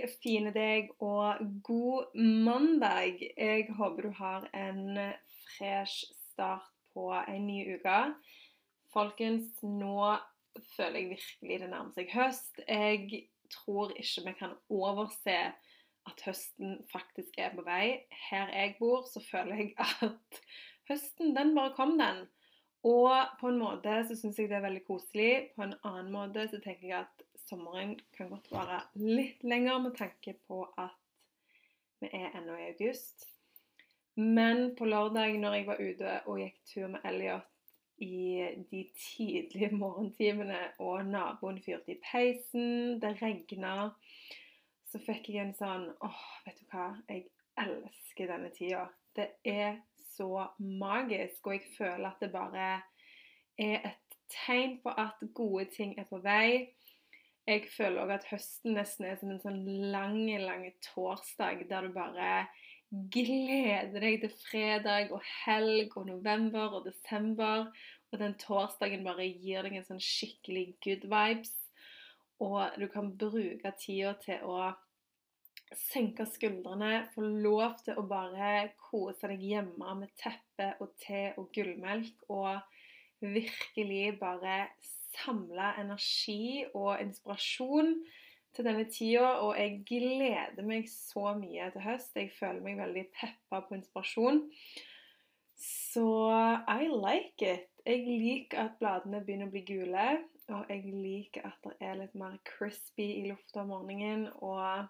Hei, fine deg, og god mandag. Jeg håper du har en fresh start på en ny uke. Folkens, nå føler jeg virkelig det nærmer seg høst. Jeg tror ikke vi kan overse at høsten faktisk er på vei. Her jeg bor, så føler jeg at høsten, den bare kom, den. Og på en måte så syns jeg det er veldig koselig. På en annen måte så tenker jeg at sommeren kan godt være litt lenger med tanke på at vi er ennå i august. Men på lørdag når jeg var ute og gikk tur med Elliot i de tidlige morgentimene, og naboen fyrte i peisen, det regna, så fikk jeg en sånn åh, vet du hva, jeg elsker denne tida. Det er så magisk, og jeg føler at det bare er et tegn på at gode ting er på vei. Jeg føler òg at høsten nesten er som en sånn lang, lang torsdag der du bare gleder deg til fredag og helg og november og desember. Og den torsdagen bare gir deg en sånn skikkelig good vibes. Og du kan bruke tida til å senke skuldrene, få lov til å bare kose deg hjemme med teppe og te og gullmelk. Og virkelig bare samle energi og inspirasjon til denne tida. Og jeg gleder meg så mye til høst. Jeg føler meg veldig peppa på inspirasjon. Så I like it. Jeg liker at bladene begynner å bli gule. Og jeg liker at det er litt mer crispy i lufta om morgenen. Og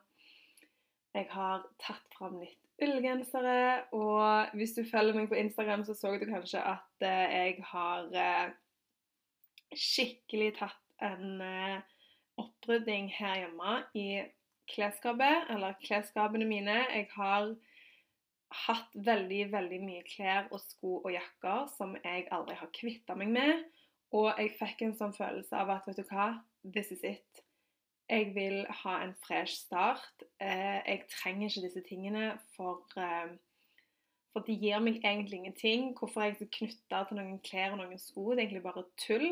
jeg har tatt fram litt ullgensere. Og hvis du følger meg på Instagram, så så du kanskje at jeg har skikkelig tatt en opprydding her hjemme i klesskapet, eller klesskapene mine. Jeg har hatt veldig, veldig mye klær og sko og jakker som jeg aldri har kvitta meg med. Og jeg fikk en sånn følelse av at vet du hva, this is it. Jeg vil ha en fresh start. Jeg trenger ikke disse tingene, for, for de gir meg egentlig ingenting. Hvorfor er jeg så knytta til noen klær og noen sko? Det er egentlig bare tull.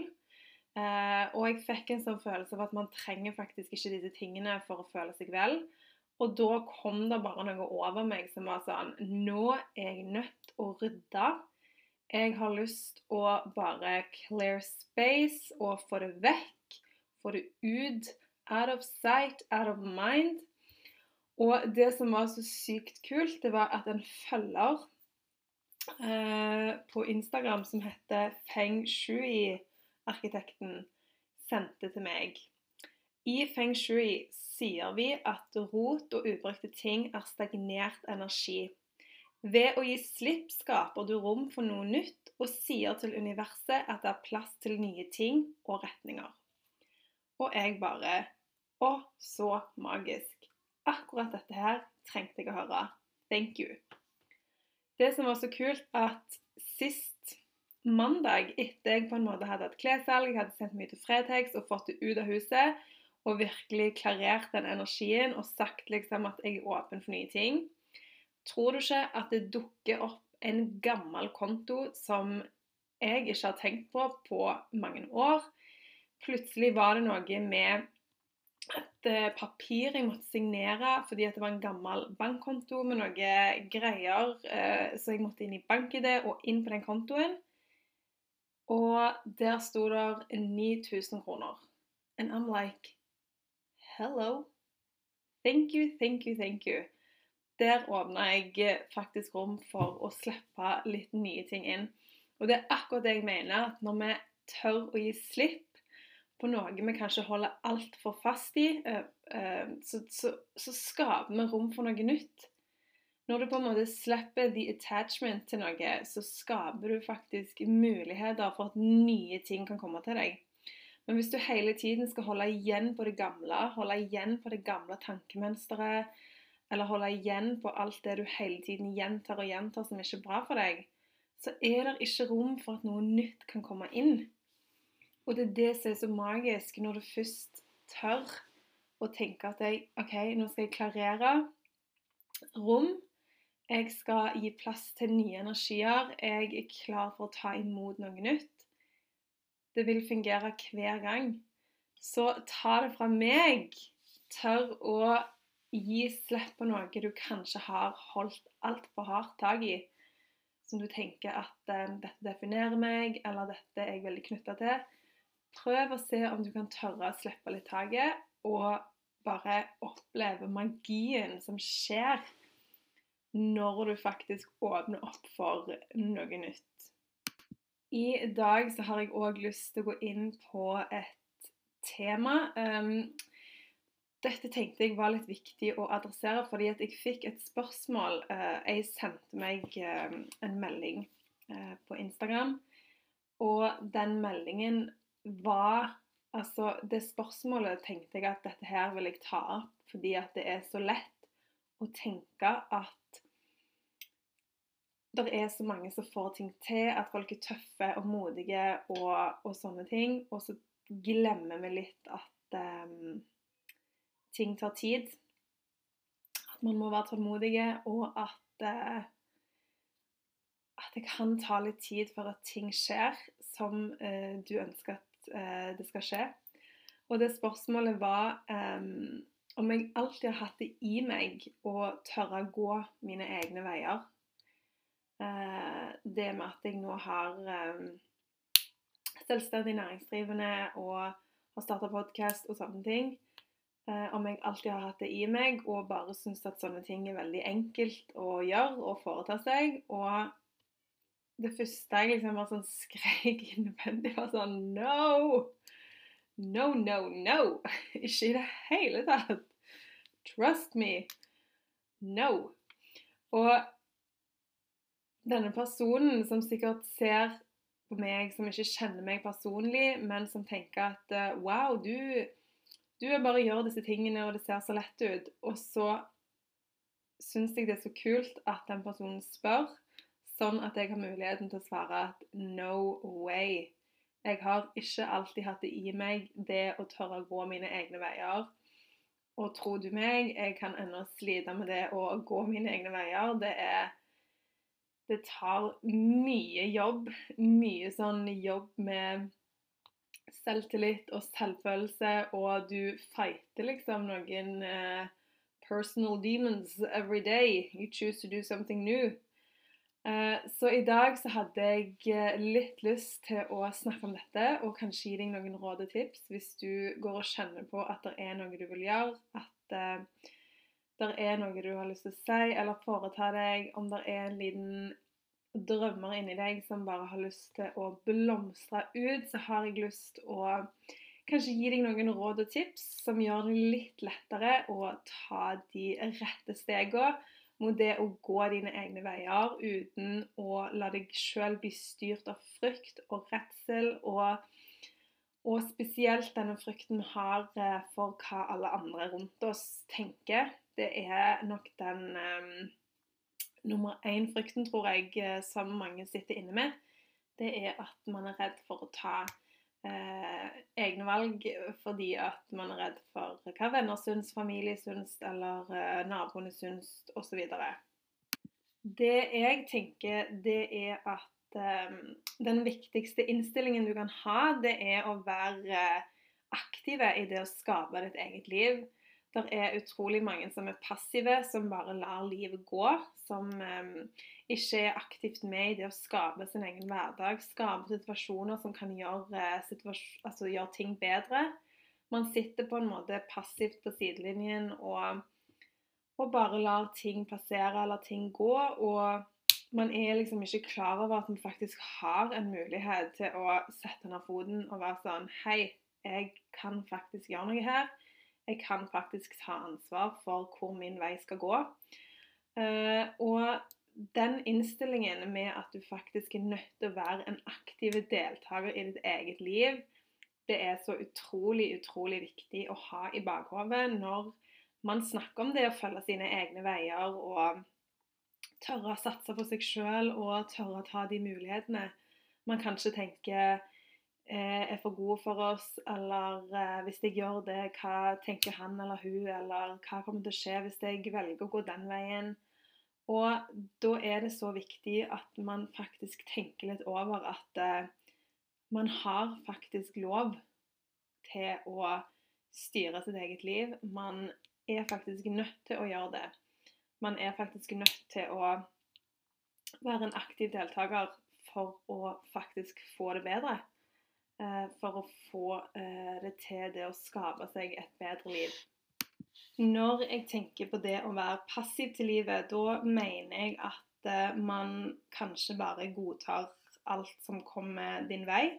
Og jeg fikk en sånn følelse av at man trenger faktisk ikke disse tingene for å føle seg vel. Og da kom det bare noe over meg som var sånn Nå er jeg nødt å rydde. Jeg har lyst å bare clear space og få det vekk. Få det ut. Out of sight, out of mind. Og det som var så sykt kult, det var at en følger eh, på Instagram som heter Feng Shui-arkitekten, sendte til meg. I Feng Shui sier vi at rot og ubrukte ting er stagnert energi. Ved å gi slipp skaper du rom for noe nytt og sier til universet at det er plass til nye ting og retninger. Og jeg bare Å, så magisk. Akkurat dette her trengte jeg å høre. Thank you. Det som var så kult, at sist mandag, etter jeg på en måte hadde hatt klessalg, jeg hadde sendt mye til Fretex og fått det ut av huset, og virkelig klarert den energien og sagt liksom at jeg er åpen for nye ting. Tror du ikke at det dukker opp en gammel konto som jeg ikke har tenkt på på mange år? Plutselig var det noe med et eh, papir jeg måtte signere fordi det var en gammel bankkonto med noe greier. Eh, så jeg måtte inn i bank-ID og inn på den kontoen. Og der sto det 9000 kroner. And I'm like Hello. Thank you, thank you, thank you. Der åpna jeg eh, faktisk rom for å slippe litt nye ting inn. Og det er akkurat det jeg mener, at når vi tør å gi slipp på noe vi kanskje holder altfor fast i, eh, eh, så, så, så, skaper vi rom for noe nytt. Når du på en måte slipper the attachment til noe, så skaper du faktisk muligheter for at nye ting kan komme til deg. Men hvis du hele tiden skal holde igjen på det gamle, holde igjen på det gamle tankemønsteret, eller holde igjen på alt det du hele tiden gjentar og gjentar som ikke er bra for deg, så er det ikke rom for at noe nytt kan komme inn. Og det er det som er så magisk når du først tør å tenke at jeg, OK, nå skal jeg klarere rom. Jeg skal gi plass til nye energier. Jeg er klar for å ta imot noe nytt. Det vil fungere hver gang. Så ta det fra meg. Tør å gi slipp på noe du kanskje har holdt altfor hardt tak i. Som du tenker at um, 'dette definerer meg', eller 'dette er jeg veldig knytta til'. Prøv å se om du kan tørre å slippe litt taket, og bare oppleve magien som skjer når du faktisk åpner opp for noe nytt. I dag så har jeg òg lyst til å gå inn på et tema. Um, dette tenkte jeg var litt viktig å adressere, fordi at jeg fikk et spørsmål. Eh, jeg sendte meg eh, en melding eh, på Instagram, og den meldingen var Altså, det spørsmålet tenkte jeg at dette her vil jeg ta opp, fordi at det er så lett å tenke at det er så mange som får ting til, at folk er tøffe og modige og, og sånne ting. Og så glemmer vi litt at um, ting tar tid. At man må være tålmodige, og at, uh, at det kan ta litt tid for at ting skjer som uh, du ønsker at eh, det skal skje. Og det spørsmålet var eh, om jeg alltid har hatt det i meg å tørre å gå mine egne veier. Eh, det med at jeg nå har selvstendig næringsdrivende og har starta podkast og sånne ting. Eh, om jeg alltid har hatt det i meg og bare syns at sånne ting er veldig enkelt å gjøre og foreta seg. Og det første jeg liksom var sånn skrek innvendig, var sånn No! No, no, no! Ikke i det hele tatt. Trust me. No. Og denne personen som sikkert ser på meg som ikke kjenner meg personlig, men som tenker at eh, wow, du du bare gjør disse tingene, og det ser så lett ut. Og så syns jeg det er så kult at den personen spør, sånn at jeg har muligheten til å svare at no way. Jeg har ikke alltid hatt det i meg, det å tørre å gå mine egne veier. Og tro du meg, jeg kan ennå slite med det å gå mine egne veier. Det er Det tar mye jobb. Mye sånn jobb med selvtillit og selvfølelse, og du fighter liksom noen uh, personal demons every day. You choose to do something new. Uh, så i dag så hadde jeg eh, litt lyst til å snakke om dette og kanskje gi deg noen råd og tips hvis du går og kjenner på at det er noe du vil gjøre, at uh, det er noe du har lyst til å si eller foreta deg, om det er en liten drømmer inni deg som bare har lyst til å blomstre ut, så har jeg lyst å kanskje gi deg noen råd og tips som gjør det litt lettere å ta de rette stegene mot det å gå dine egne veier uten å la deg sjøl bli styrt av frykt og redsel, og, og spesielt denne frykten har eh, for hva alle andre rundt oss tenker. Det er nok den um, nummer én-frykten, tror jeg, eh, som mange sitter inne med, det er at man er redd for å ta eh, egne valg fordi at man er redd for hva venner syns, familie syns, eller eh, naboene syns, osv. Det jeg tenker, det er at eh, den viktigste innstillingen du kan ha, det er å være aktive i det å skape ditt eget liv. Det er utrolig mange som er passive, som bare lar livet gå. Som um, ikke er aktivt med i det å skape sin egen hverdag. Skape situasjoner som kan gjøre, uh, altså, gjøre ting bedre. Man sitter på en måte passivt på sidelinjen og, og bare lar ting passere eller ting gå. Og man er liksom ikke klar over at man faktisk har en mulighet til å sette ned foten og være sånn Hei, jeg kan faktisk gjøre noe her. Jeg kan faktisk ta ansvar for hvor min vei skal gå. Uh, og den innstillingen med at du faktisk er nødt til å være en aktiv deltaker i ditt eget liv, det er så utrolig, utrolig viktig å ha i bakhodet når man snakker om det å følge sine egne veier og tørre å satse på seg sjøl og tørre å ta de mulighetene man kanskje tenker eh, er for gode for oss, eller eh, hvis jeg gjør det, hva tenker han eller hun, eller hva kommer til å skje hvis jeg velger å gå den veien? Og da er det så viktig at man faktisk tenker litt over at eh, man har faktisk lov til å styre sitt eget liv. Man er faktisk nødt til å gjøre det. Man er faktisk nødt til å være en aktiv deltaker for å faktisk få det bedre. Eh, for å få eh, det til det å skape seg et bedre liv. Når jeg tenker på det å være passiv til livet, da mener jeg at eh, man kanskje bare godtar alt som kommer din vei.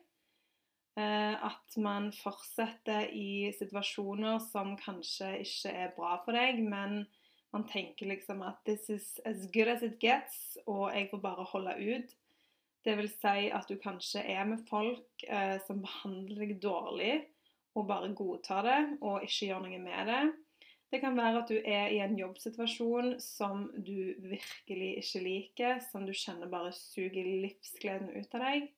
At man fortsetter i situasjoner som kanskje ikke er bra for deg, men man tenker liksom at 'this is as good as it gets', og jeg får bare holde ut. Det vil si at du kanskje er med folk eh, som behandler deg dårlig, og bare godtar det og ikke gjør noe med det. Det kan være at du er i en jobbsituasjon som du virkelig ikke liker, som du kjenner bare suger livsgleden ut av deg.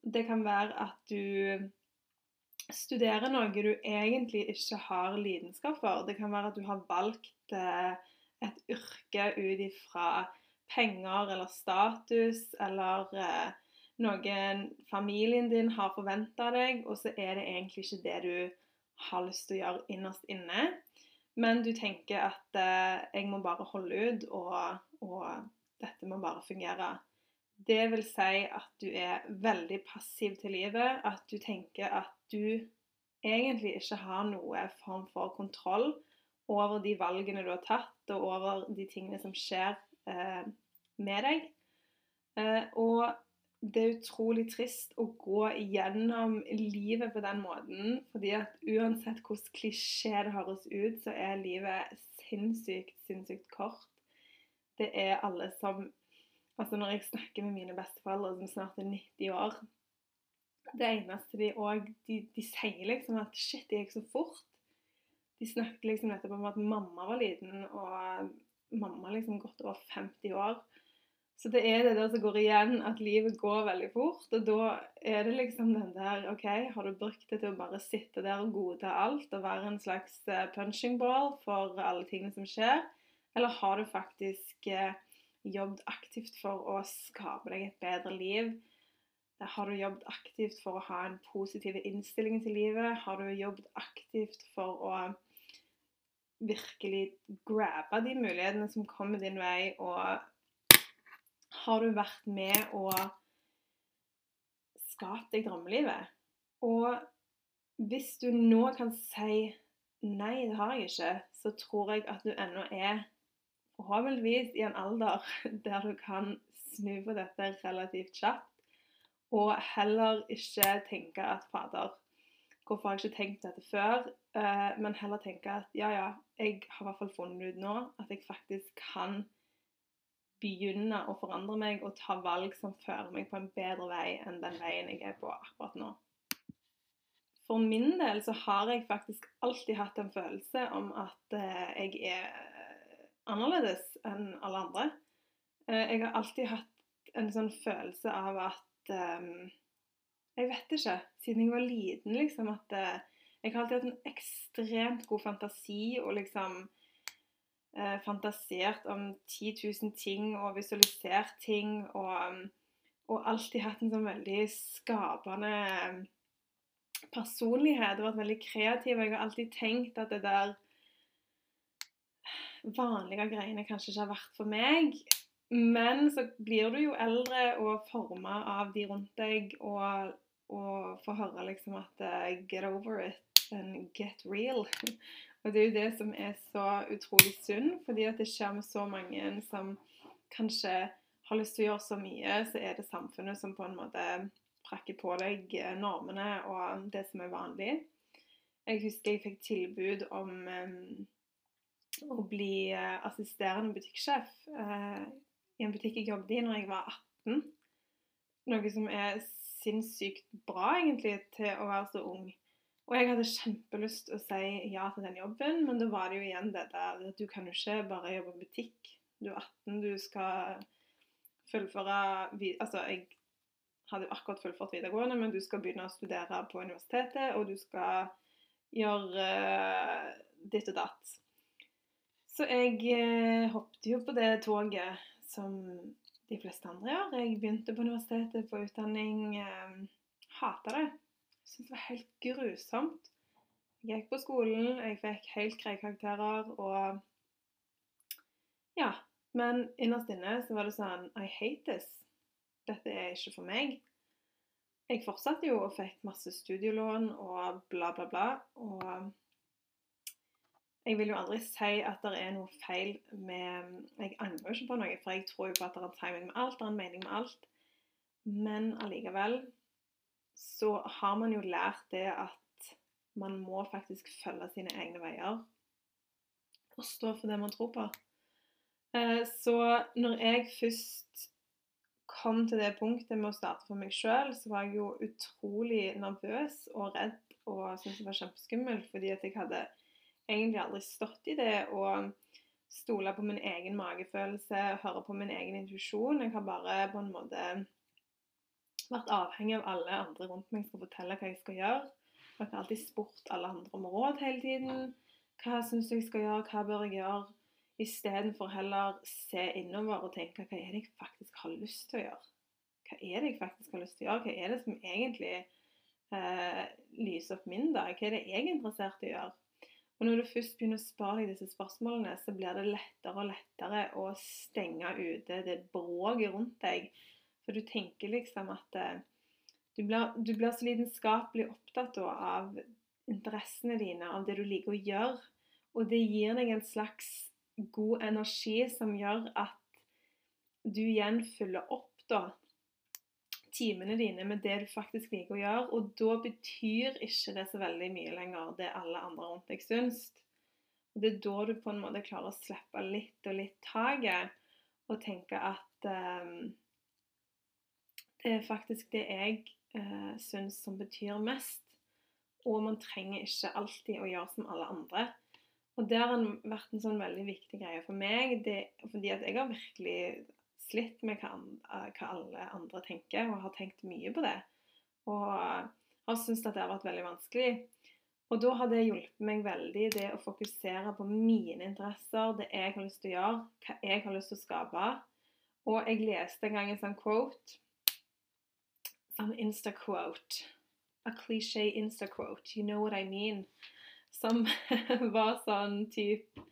Det kan være at du studerer noe du egentlig ikke har lidenskap for. Det kan være at du har valgt eh, et yrke ut ifra penger eller status eller noe familien din har forventa deg, og så er det egentlig ikke det du har lyst til å gjøre innerst inne. Men du tenker at eh, 'jeg må bare holde ut', og, og, 'dette må bare fungere'. Det vil si at du er veldig passiv til livet. At du tenker at du egentlig ikke har noe form for kontroll over de valgene du har tatt, og over de tingene som skjer eh, med deg. Eh, og det er utrolig trist å gå gjennom livet på den måten. fordi at uansett hvordan klisjé det høres ut, så er livet sinnssykt, sinnssykt kort. Det er alle som Altså når jeg snakker med mine besteforeldre som snart er 90 år Det eneste de òg de, de, sier liksom at shit, det gikk så fort. De snakket liksom nettopp om at mamma var liten, og mamma liksom gått over 50 år. Så det er det der som går igjen, at livet går veldig fort. Og da er det liksom den der OK, har du brukt det til å bare sitte der og godta alt og være en slags eh, punching ball for alle tingene som skjer? Eller har du faktisk eh, jobbet aktivt for å skape deg et bedre liv? Har du jobbet aktivt for å ha en positiv innstilling til livet? Har du jobbet aktivt for å virkelig grabbe de mulighetene som kommer din vei, og har du vært med og skapt deg drømmelivet? Og hvis du nå kan si nei, det har jeg ikke, så tror jeg at du ennå er forhåpentligvis i en alder der du kan snu på dette relativt kjapt. Og heller ikke tenke at fader, hvorfor har jeg ikke tenkt dette før? Eh, men heller tenke at ja, ja, jeg har i hvert fall funnet ut nå at jeg faktisk kan begynne å forandre meg og ta valg som fører meg på en bedre vei enn den veien jeg er på akkurat nå. For min del så har jeg faktisk alltid hatt en følelse om at eh, jeg er annerledes enn alle andre. Eh, jeg har alltid hatt en sånn følelse av at eh, Jeg vet ikke, siden jeg var liten, liksom, at jeg har alltid hatt en ekstremt god fantasi og liksom eh, fantasert om 10 000 ting og visualisert ting. Og, og alltid hatt en sånn veldig skapende eh, personlighet. og vært veldig kreativ. Jeg har alltid tenkt at det der vanlige greiene kanskje ikke har vært for meg. Men så blir du jo eldre og forma av de rundt deg, og, og får høre liksom at uh, Get over it and get real. Og det er jo det som er så utrolig synd, fordi at det skjer med så mange som kanskje har lyst til å gjøre så mye, så er det samfunnet som på en måte prakker på deg eh, normene og det som er vanlig. Jeg husker jeg fikk tilbud om um, å bli uh, assisterende butikksjef uh, i en butikk jeg jobbet i når jeg var 18. Noe som er sinnssykt bra, egentlig, til å være så ung. Og jeg hadde kjempelyst til å si ja til den jobben, men da var det jo igjen det der at du kan jo ikke bare jobbe i butikk. Du er 18, du skal fullføre Altså, jeg hadde jo akkurat fullført videregående, men du skal begynne å studere på universitetet, og du skal gjøre uh, ditt og datt. Så jeg uh, hoppet jo på det toget som de fleste andre gjør. Jeg begynte på universitetet på utdanning. Uh, Hata det syntes det var helt grusomt. Jeg gikk på skolen, jeg fikk helt greie karakterer og Ja. Men innerst inne så var det sånn I hate this. Dette er ikke for meg. Jeg fortsatte jo og fikk masse studielån og bla, bla, bla. Og jeg vil jo aldri si at det er noe feil med Jeg angrer jo ikke på noe, for jeg tror jo på at det er timing med alt, det er en mening med alt. Men allikevel så har man jo lært det at man må faktisk følge sine egne veier og stå for det man tror på. Eh, så når jeg først kom til det punktet med å starte for meg sjøl, så var jeg jo utrolig nervøs og redd og syntes det var kjempeskummelt, fordi at jeg hadde egentlig aldri stått i det og stole på min egen magefølelse, høre på min egen intuisjon. Jeg har bare på en måte vært avhengig av alle andre rundt meg skal fortelle hva jeg skal gjøre. Jeg har alltid spurt alle andre om råd hele tiden. Hva syns du jeg skal gjøre, hva bør jeg gjøre? Istedenfor heller se innover og tenke hva er det jeg faktisk har lyst til å gjøre? Hva er det jeg faktisk har lyst til å gjøre? Hva er det som egentlig eh, lyser opp min dag? Hva er det jeg er interessert i å gjøre? Og når du først begynner å spare deg disse spørsmålene, så blir det lettere og lettere å stenge ute det bråket rundt deg for du tenker liksom at eh, du blir, du blir så lidenskapelig opptatt av interessene dine, av det du liker å gjøre. Og det gir deg en slags god energi som gjør at du igjen fyller opp da timene dine med det du faktisk liker å gjøre. Og da betyr ikke det så veldig mye lenger det alle andre rundt deg syns. Det er da du på en måte klarer å slippe litt og litt taket og tenke at um, det er faktisk det jeg eh, syns som betyr mest. Og man trenger ikke alltid å gjøre som alle andre. Og det har vært en sånn veldig viktig greie for meg, det, fordi at jeg har virkelig slitt med hva, hva, alle andre tenker, og har tenkt mye på det. Og har syntes at det har vært veldig vanskelig. Og da har det hjulpet meg veldig, det å fokusere på mine interesser, det jeg har lyst til å gjøre, hva jeg har lyst til å skape. Og jeg leste en gang en sånn quote an Insta-quote. A cliche Insta-quote. You know what I mean? Som var sånn type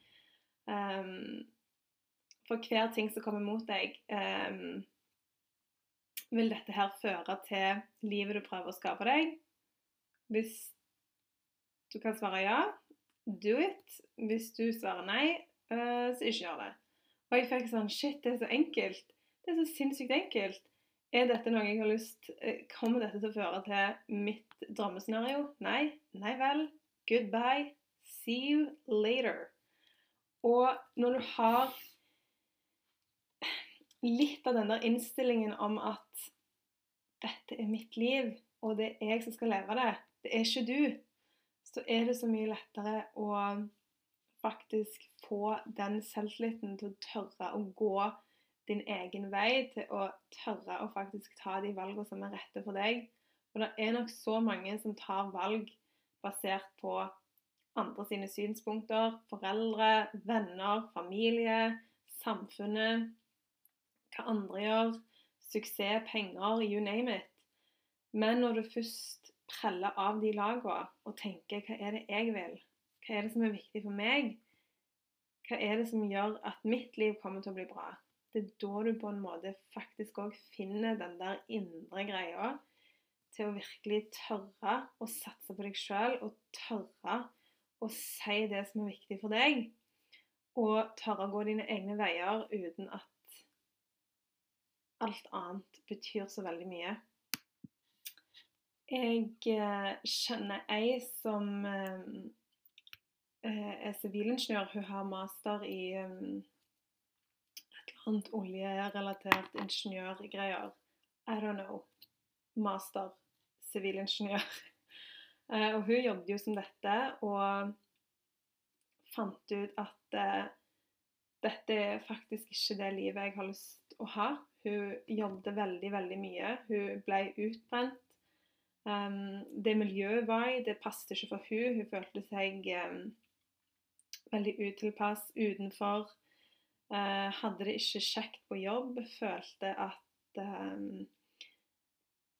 um, For hver ting som kommer mot deg, um, vil dette her føre til livet du prøver å skape deg? Hvis du kan svare ja, do it. Hvis du svarer nei, uh, så ikke gjør det. Og jeg fikk sånn Shit, det er så enkelt. Det er så sinnssykt enkelt. Er dette noe jeg har lyst eh, Kommer dette til å føre til mitt drømmescenario? Nei. Nei vel. Goodbye. See you later. Og når du har litt av den der innstillingen om at dette er mitt liv, og det er jeg som skal leve det, det er ikke du, så er det så mye lettere å faktisk få den selvtilliten til å tørre å gå din egen vei til å tørre å faktisk ta de valgene som er rette for deg. Og det er nok så mange som tar valg basert på andre sine synspunkter. Foreldre, venner, familie, samfunnet, hva andre gjør. Suksess, penger, you name it. Men når du først preller av de lagene og tenker hva er det jeg vil? Hva er det som er viktig for meg? Hva er det som gjør at mitt liv kommer til å bli bra? Det er da du på en måte faktisk òg finner den der indre greia til å virkelig tørre å satse på deg sjøl og tørre å si det som er viktig for deg. Og tørre å gå dine egne veier uten at alt annet betyr så veldig mye. Jeg eh, kjenner ei som eh, eh, er sivilingeniør. Hun har master i annet oljerelatert ingeniørgreier. I don't know. Master sivilingeniør. Eh, og hun jobbet jo som dette og fant ut at eh, dette er faktisk ikke det livet jeg har lyst å ha. Hun jobbet veldig, veldig mye. Hun ble utbrent. Um, det miljøet var i, det passet ikke for hun. Hun følte seg um, veldig utilpass utenfor. Uh, hadde det ikke kjekt på jobb. Følte at um,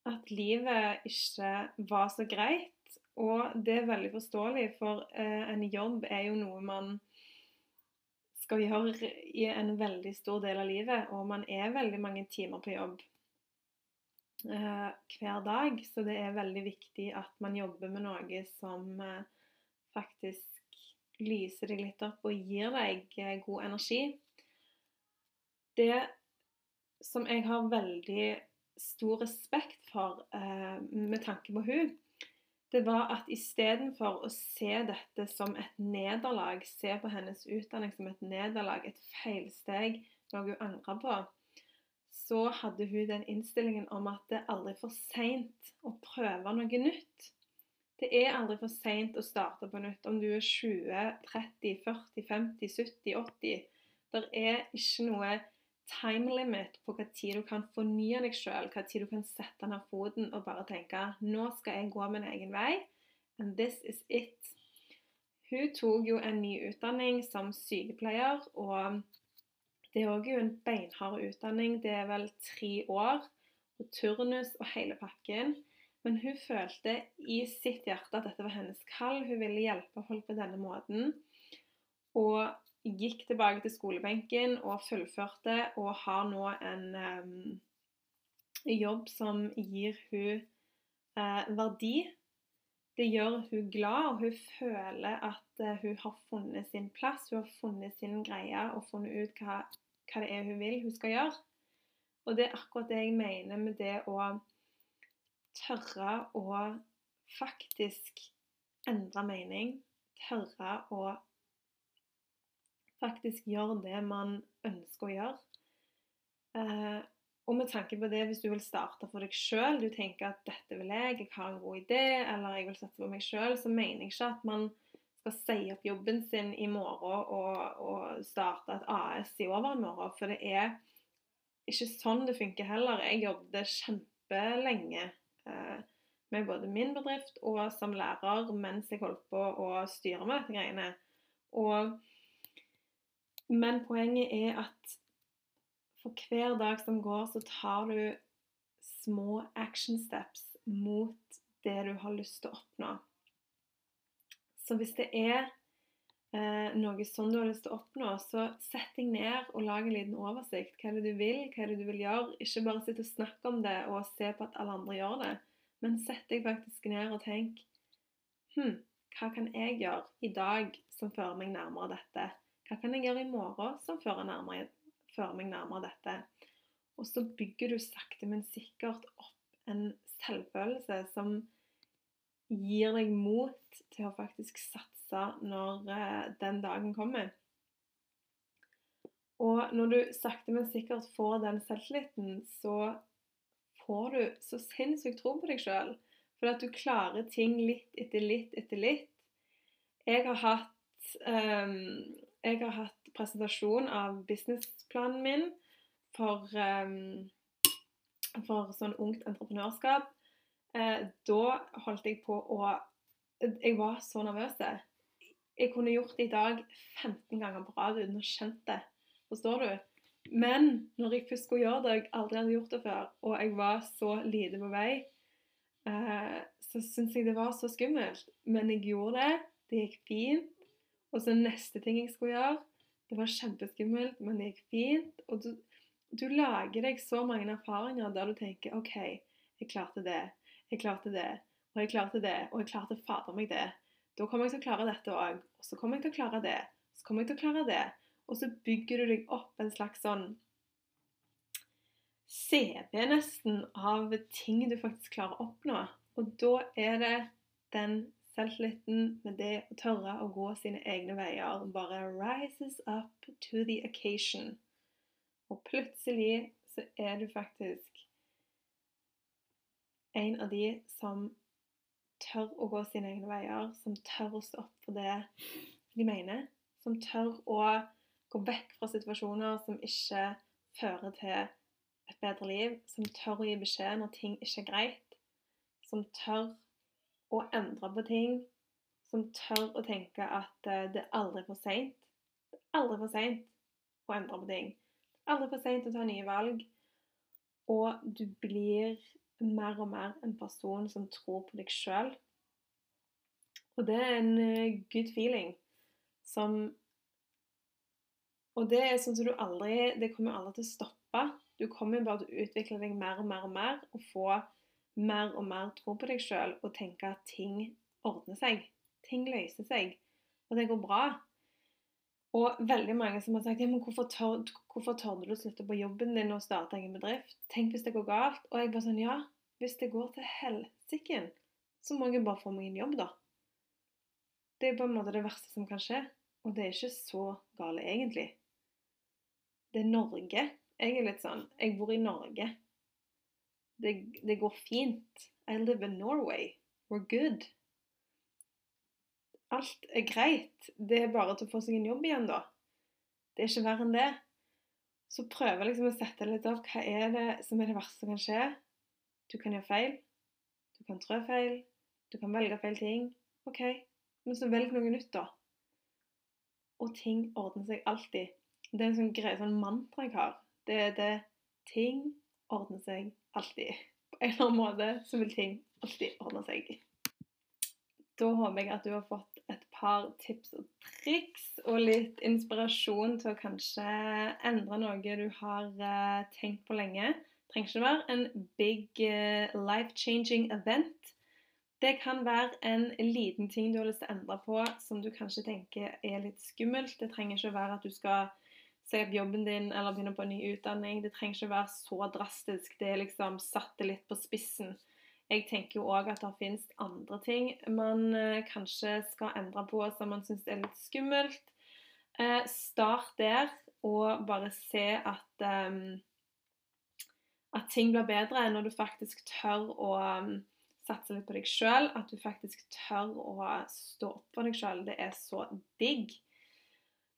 at livet ikke var så greit. Og det er veldig forståelig, for eh, en jobb er jo noe man skal gjøre i en veldig stor del av livet, og man er veldig mange timer på jobb eh, hver dag. Så det er veldig viktig at man jobber med noe som faktisk lyser deg litt opp og gir deg god energi. Det som jeg har veldig stor respekt for eh, med tanke på hun, det var at istedenfor å se dette som et nederlag, se på hennes utdanning som et nederlag, et feilsteg, noe hun angra på, så hadde hun den innstillingen om at det er aldri for seint å prøve noe nytt. Det er aldri for seint å starte på nytt om du er 20, 30, 40, 50, 70, 80. Det er ikke noe time limit på hva tid du kan fornye deg sjøl, hva tid du kan sette ned foten og bare tenke nå skal jeg gå min egen vei, and this is it. Hun tok jo en ny utdanning som sykepleier, og det er òg en beinhard utdanning. Det er vel tre år, og turnus og hele pakken. Men hun følte i sitt hjerte at dette var hennes kall. Hun ville hjelpe folk på denne måten. Og gikk tilbake til skolebenken og fullførte, og har nå en um, jobb som gir hun uh, verdi. Det gjør hun glad, og hun føler at uh, hun har funnet sin plass. Hun har funnet sin greie og funnet ut hva, hva det er hun vil hun skal gjøre. Og det er akkurat det jeg mener med det å tørre å faktisk endre mening. Tørre å faktisk gjør det man ønsker å gjøre. Eh, og med tanke på det, hvis du vil starte for deg sjøl, du tenker at 'dette vil jeg, jeg har en god idé', eller 'jeg vil satse på meg sjøl', så mener jeg ikke at man skal si opp jobben sin i morgen og, og starte et AS i overmorgen. For det er ikke sånn det funker heller. Jeg jobbet kjempelenge eh, med både min bedrift og som lærer mens jeg holdt på å styre med dette greiene. Og men poenget er at for hver dag som går, så tar du små action steps mot det du har lyst til å oppnå. Så hvis det er eh, noe sånn du har lyst til å oppnå, så sett deg ned og lag en liten oversikt. Hva er det du vil, hva er det du vil gjøre? Ikke bare sitte og snakke om det og se på at alle andre gjør det, men sett deg faktisk ned og tenk Hm, hva kan jeg gjøre i dag som fører meg nærmere dette? Hva kan jeg gjøre i morgen som fører, nærmere, fører meg nærmere dette? Og så bygger du sakte, men sikkert opp en selvfølelse som gir deg mot til å faktisk satse når eh, den dagen kommer. Og når du sakte, men sikkert får den selvtilliten, så får du så sinnssykt tro på deg sjøl. For at du klarer ting litt etter litt etter litt. Jeg har hatt um, jeg har hatt presentasjon av businessplanen min for, um, for sånn ungt entreprenørskap. Eh, da holdt jeg på å Jeg var så nervøs. Jeg kunne gjort det i dag 15 ganger på rad uten å kjent det. Forstår du? Men når jeg først skulle gjøre det, jeg aldri hadde gjort det før, og jeg var så lite på vei, eh, så syntes jeg det var så skummelt. Men jeg gjorde det. Det gikk fint. Og så neste ting jeg skulle gjøre, det var kjempeskummelt, men det gikk fint. Og du, du lager deg så mange erfaringer der du tenker OK, jeg klarte det, jeg klarte det, og jeg klarte det, og jeg klarte fader meg det. Da kommer jeg til å klare dette òg. Og så kommer jeg til å klare det. Så kommer jeg til å klare det. Og så bygger du deg opp en slags sånn CV nesten av ting du faktisk klarer å oppnå. Og da er det den Selvtilliten med det å tørre å gå sine egne veier bare rises up to the occasion. Og plutselig så er du faktisk en av de som tør å gå sine egne veier, som tør å stå opp for det de mener, som tør å gå vekk fra situasjoner som ikke fører til et bedre liv, som tør å gi beskjed når ting ikke er greit, som tør å endre på ting, som tør å tenke at eh, det er aldri for seint. Det er aldri for seint å endre på ting. Det er aldri for seint å ta nye valg. Og du blir mer og mer en person som tror på deg sjøl. Og det er en eh, good feeling som Og det er sånn som du aldri Det kommer aldri til å stoppe. Du kommer bare til å utvikle deg mer og mer og mer og få mer og mer tro på deg sjøl og tenke at ting ordner seg. Ting løser seg, og det går bra. Og veldig mange som har sagt ja, men hvorfor tør, du å slutte på jobben din og starte egen bedrift? Tenk hvis det går galt. Og jeg bare sånn ja, hvis det går til helsike, så må jeg bare få meg en jobb, da. Det er på en måte det verste som kan skje. Og det er ikke så gale, egentlig. Det er Norge. Jeg er litt sånn Jeg bor i Norge. Det, det går fint. I live in Norway. We're good. Alt er greit. Det er bare til å få seg en jobb igjen, da. Det er ikke verre enn det. Så prøver liksom å sette litt av hva er det som er det verste som kan skje. Du kan gjøre feil. Du kan trå feil. Du kan velge feil ting. OK, men så velg noe nytt, da. Og ting ordner seg alltid. Det er en sånn greie, sånn mantra jeg har. Det er det Ting ordner seg alltid. På en eller annen måte så vil ting alltid ordne seg. Da håper jeg at du har fått et par tips og triks og litt inspirasjon til å kanskje endre noe du har uh, tenkt på lenge. Det trenger ikke være en big uh, life-changing event. Det kan være en liten ting du har lyst til å endre på som du kanskje tenker er litt skummelt. Det trenger ikke være at du skal si opp jobben din eller begynne på en ny utdanning. Det trenger ikke være så drastisk. Det er liksom satt det litt på spissen. Jeg tenker jo òg at det finnes andre ting man eh, kanskje skal endre på som man syns er litt skummelt. Eh, start der, og bare se at um, at ting blir bedre når du faktisk tør å um, satse litt på deg sjøl, at du faktisk tør å stå opp for deg sjøl. Det er så digg.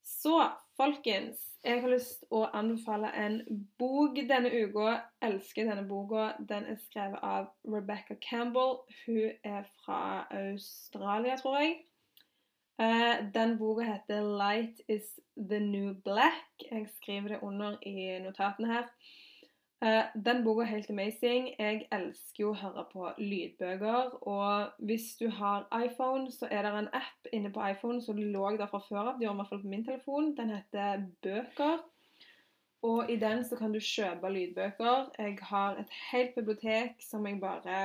Så folkens, jeg har lyst til å anbefale en bok denne uka. Elsker denne boka. Den er skrevet av Rebecca Campbell. Hun er fra Australia, tror jeg. Eh, den boka heter 'Light is the New Black'. Jeg skriver det under i notatene her. Uh, den boka er helt amazing. Jeg elsker jo å høre på lydbøker. Og hvis du har iPhone, så er det en app inne på iPhone som lå der fra før av. Det gjør i hvert fall på min telefon. Den heter Bøker. Og i den så kan du kjøpe lydbøker. Jeg har et helt bibliotek som jeg bare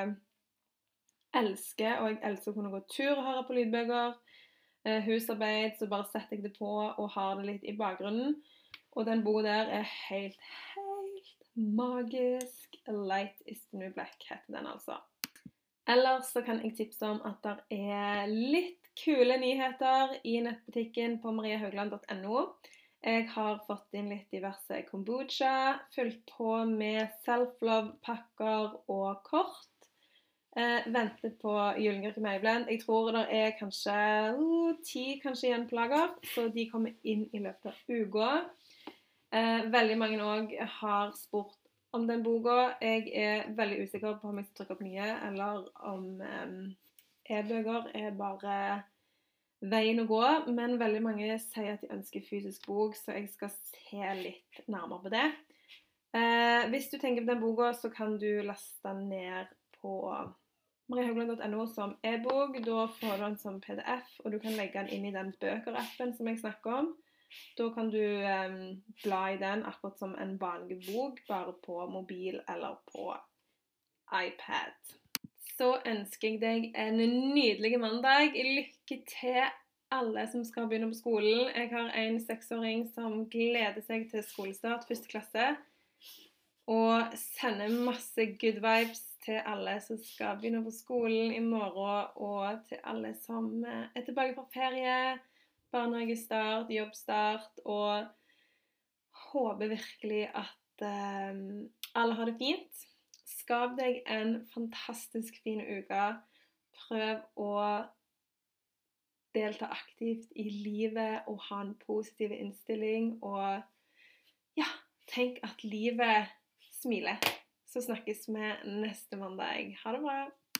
elsker. Og jeg elsker å kunne gå tur og høre på lydbøker. Uh, husarbeid, så bare setter jeg det på og har det litt i bakgrunnen. Og den boka der er helt, helt Magisk Light is the new black heter den altså. Ellers så kan jeg tipse om at det er litt kule nyheter i nettbutikken på mariahaugland.no. Jeg har fått inn litt diverse kombucha, fulgt på med self-love-pakker og kort. Eh, ventet på julegurke Mayblend. Jeg tror det er kanskje uh, ti kanskje igjen på lager, så de kommer inn i løpet av uka. Eh, veldig mange òg har spurt om den boka. Jeg er veldig usikker på om jeg skal trykke opp nye, eller om eh, e-bøker er bare veien å gå. Men veldig mange sier at de ønsker fysisk bok, så jeg skal se litt nærmere på det. Eh, hvis du tenker på den boka, så kan du laste den ned på mariehaugland.no som e-bok. Da får du den som PDF, og du kan legge den inn i den bøker-appen som jeg snakker om. Da kan du um, bla i den akkurat som en vanlig bok, bare på mobil eller på iPad. Så ønsker jeg deg en nydelig mandag. Lykke til alle som skal begynne på skolen. Jeg har en seksåring som gleder seg til skolestart, første klasse. Og sender masse good vibes til alle som skal begynne på skolen i morgen, og til alle som eh, er tilbake fra ferie barnehagestart, jobbstart, og håper virkelig at eh, alle har det fint. Skap deg en fantastisk fin uke. Prøv å delta aktivt i livet og ha en positiv innstilling. Og ja, tenk at livet smiler. Så snakkes vi neste mandag. Ha det bra.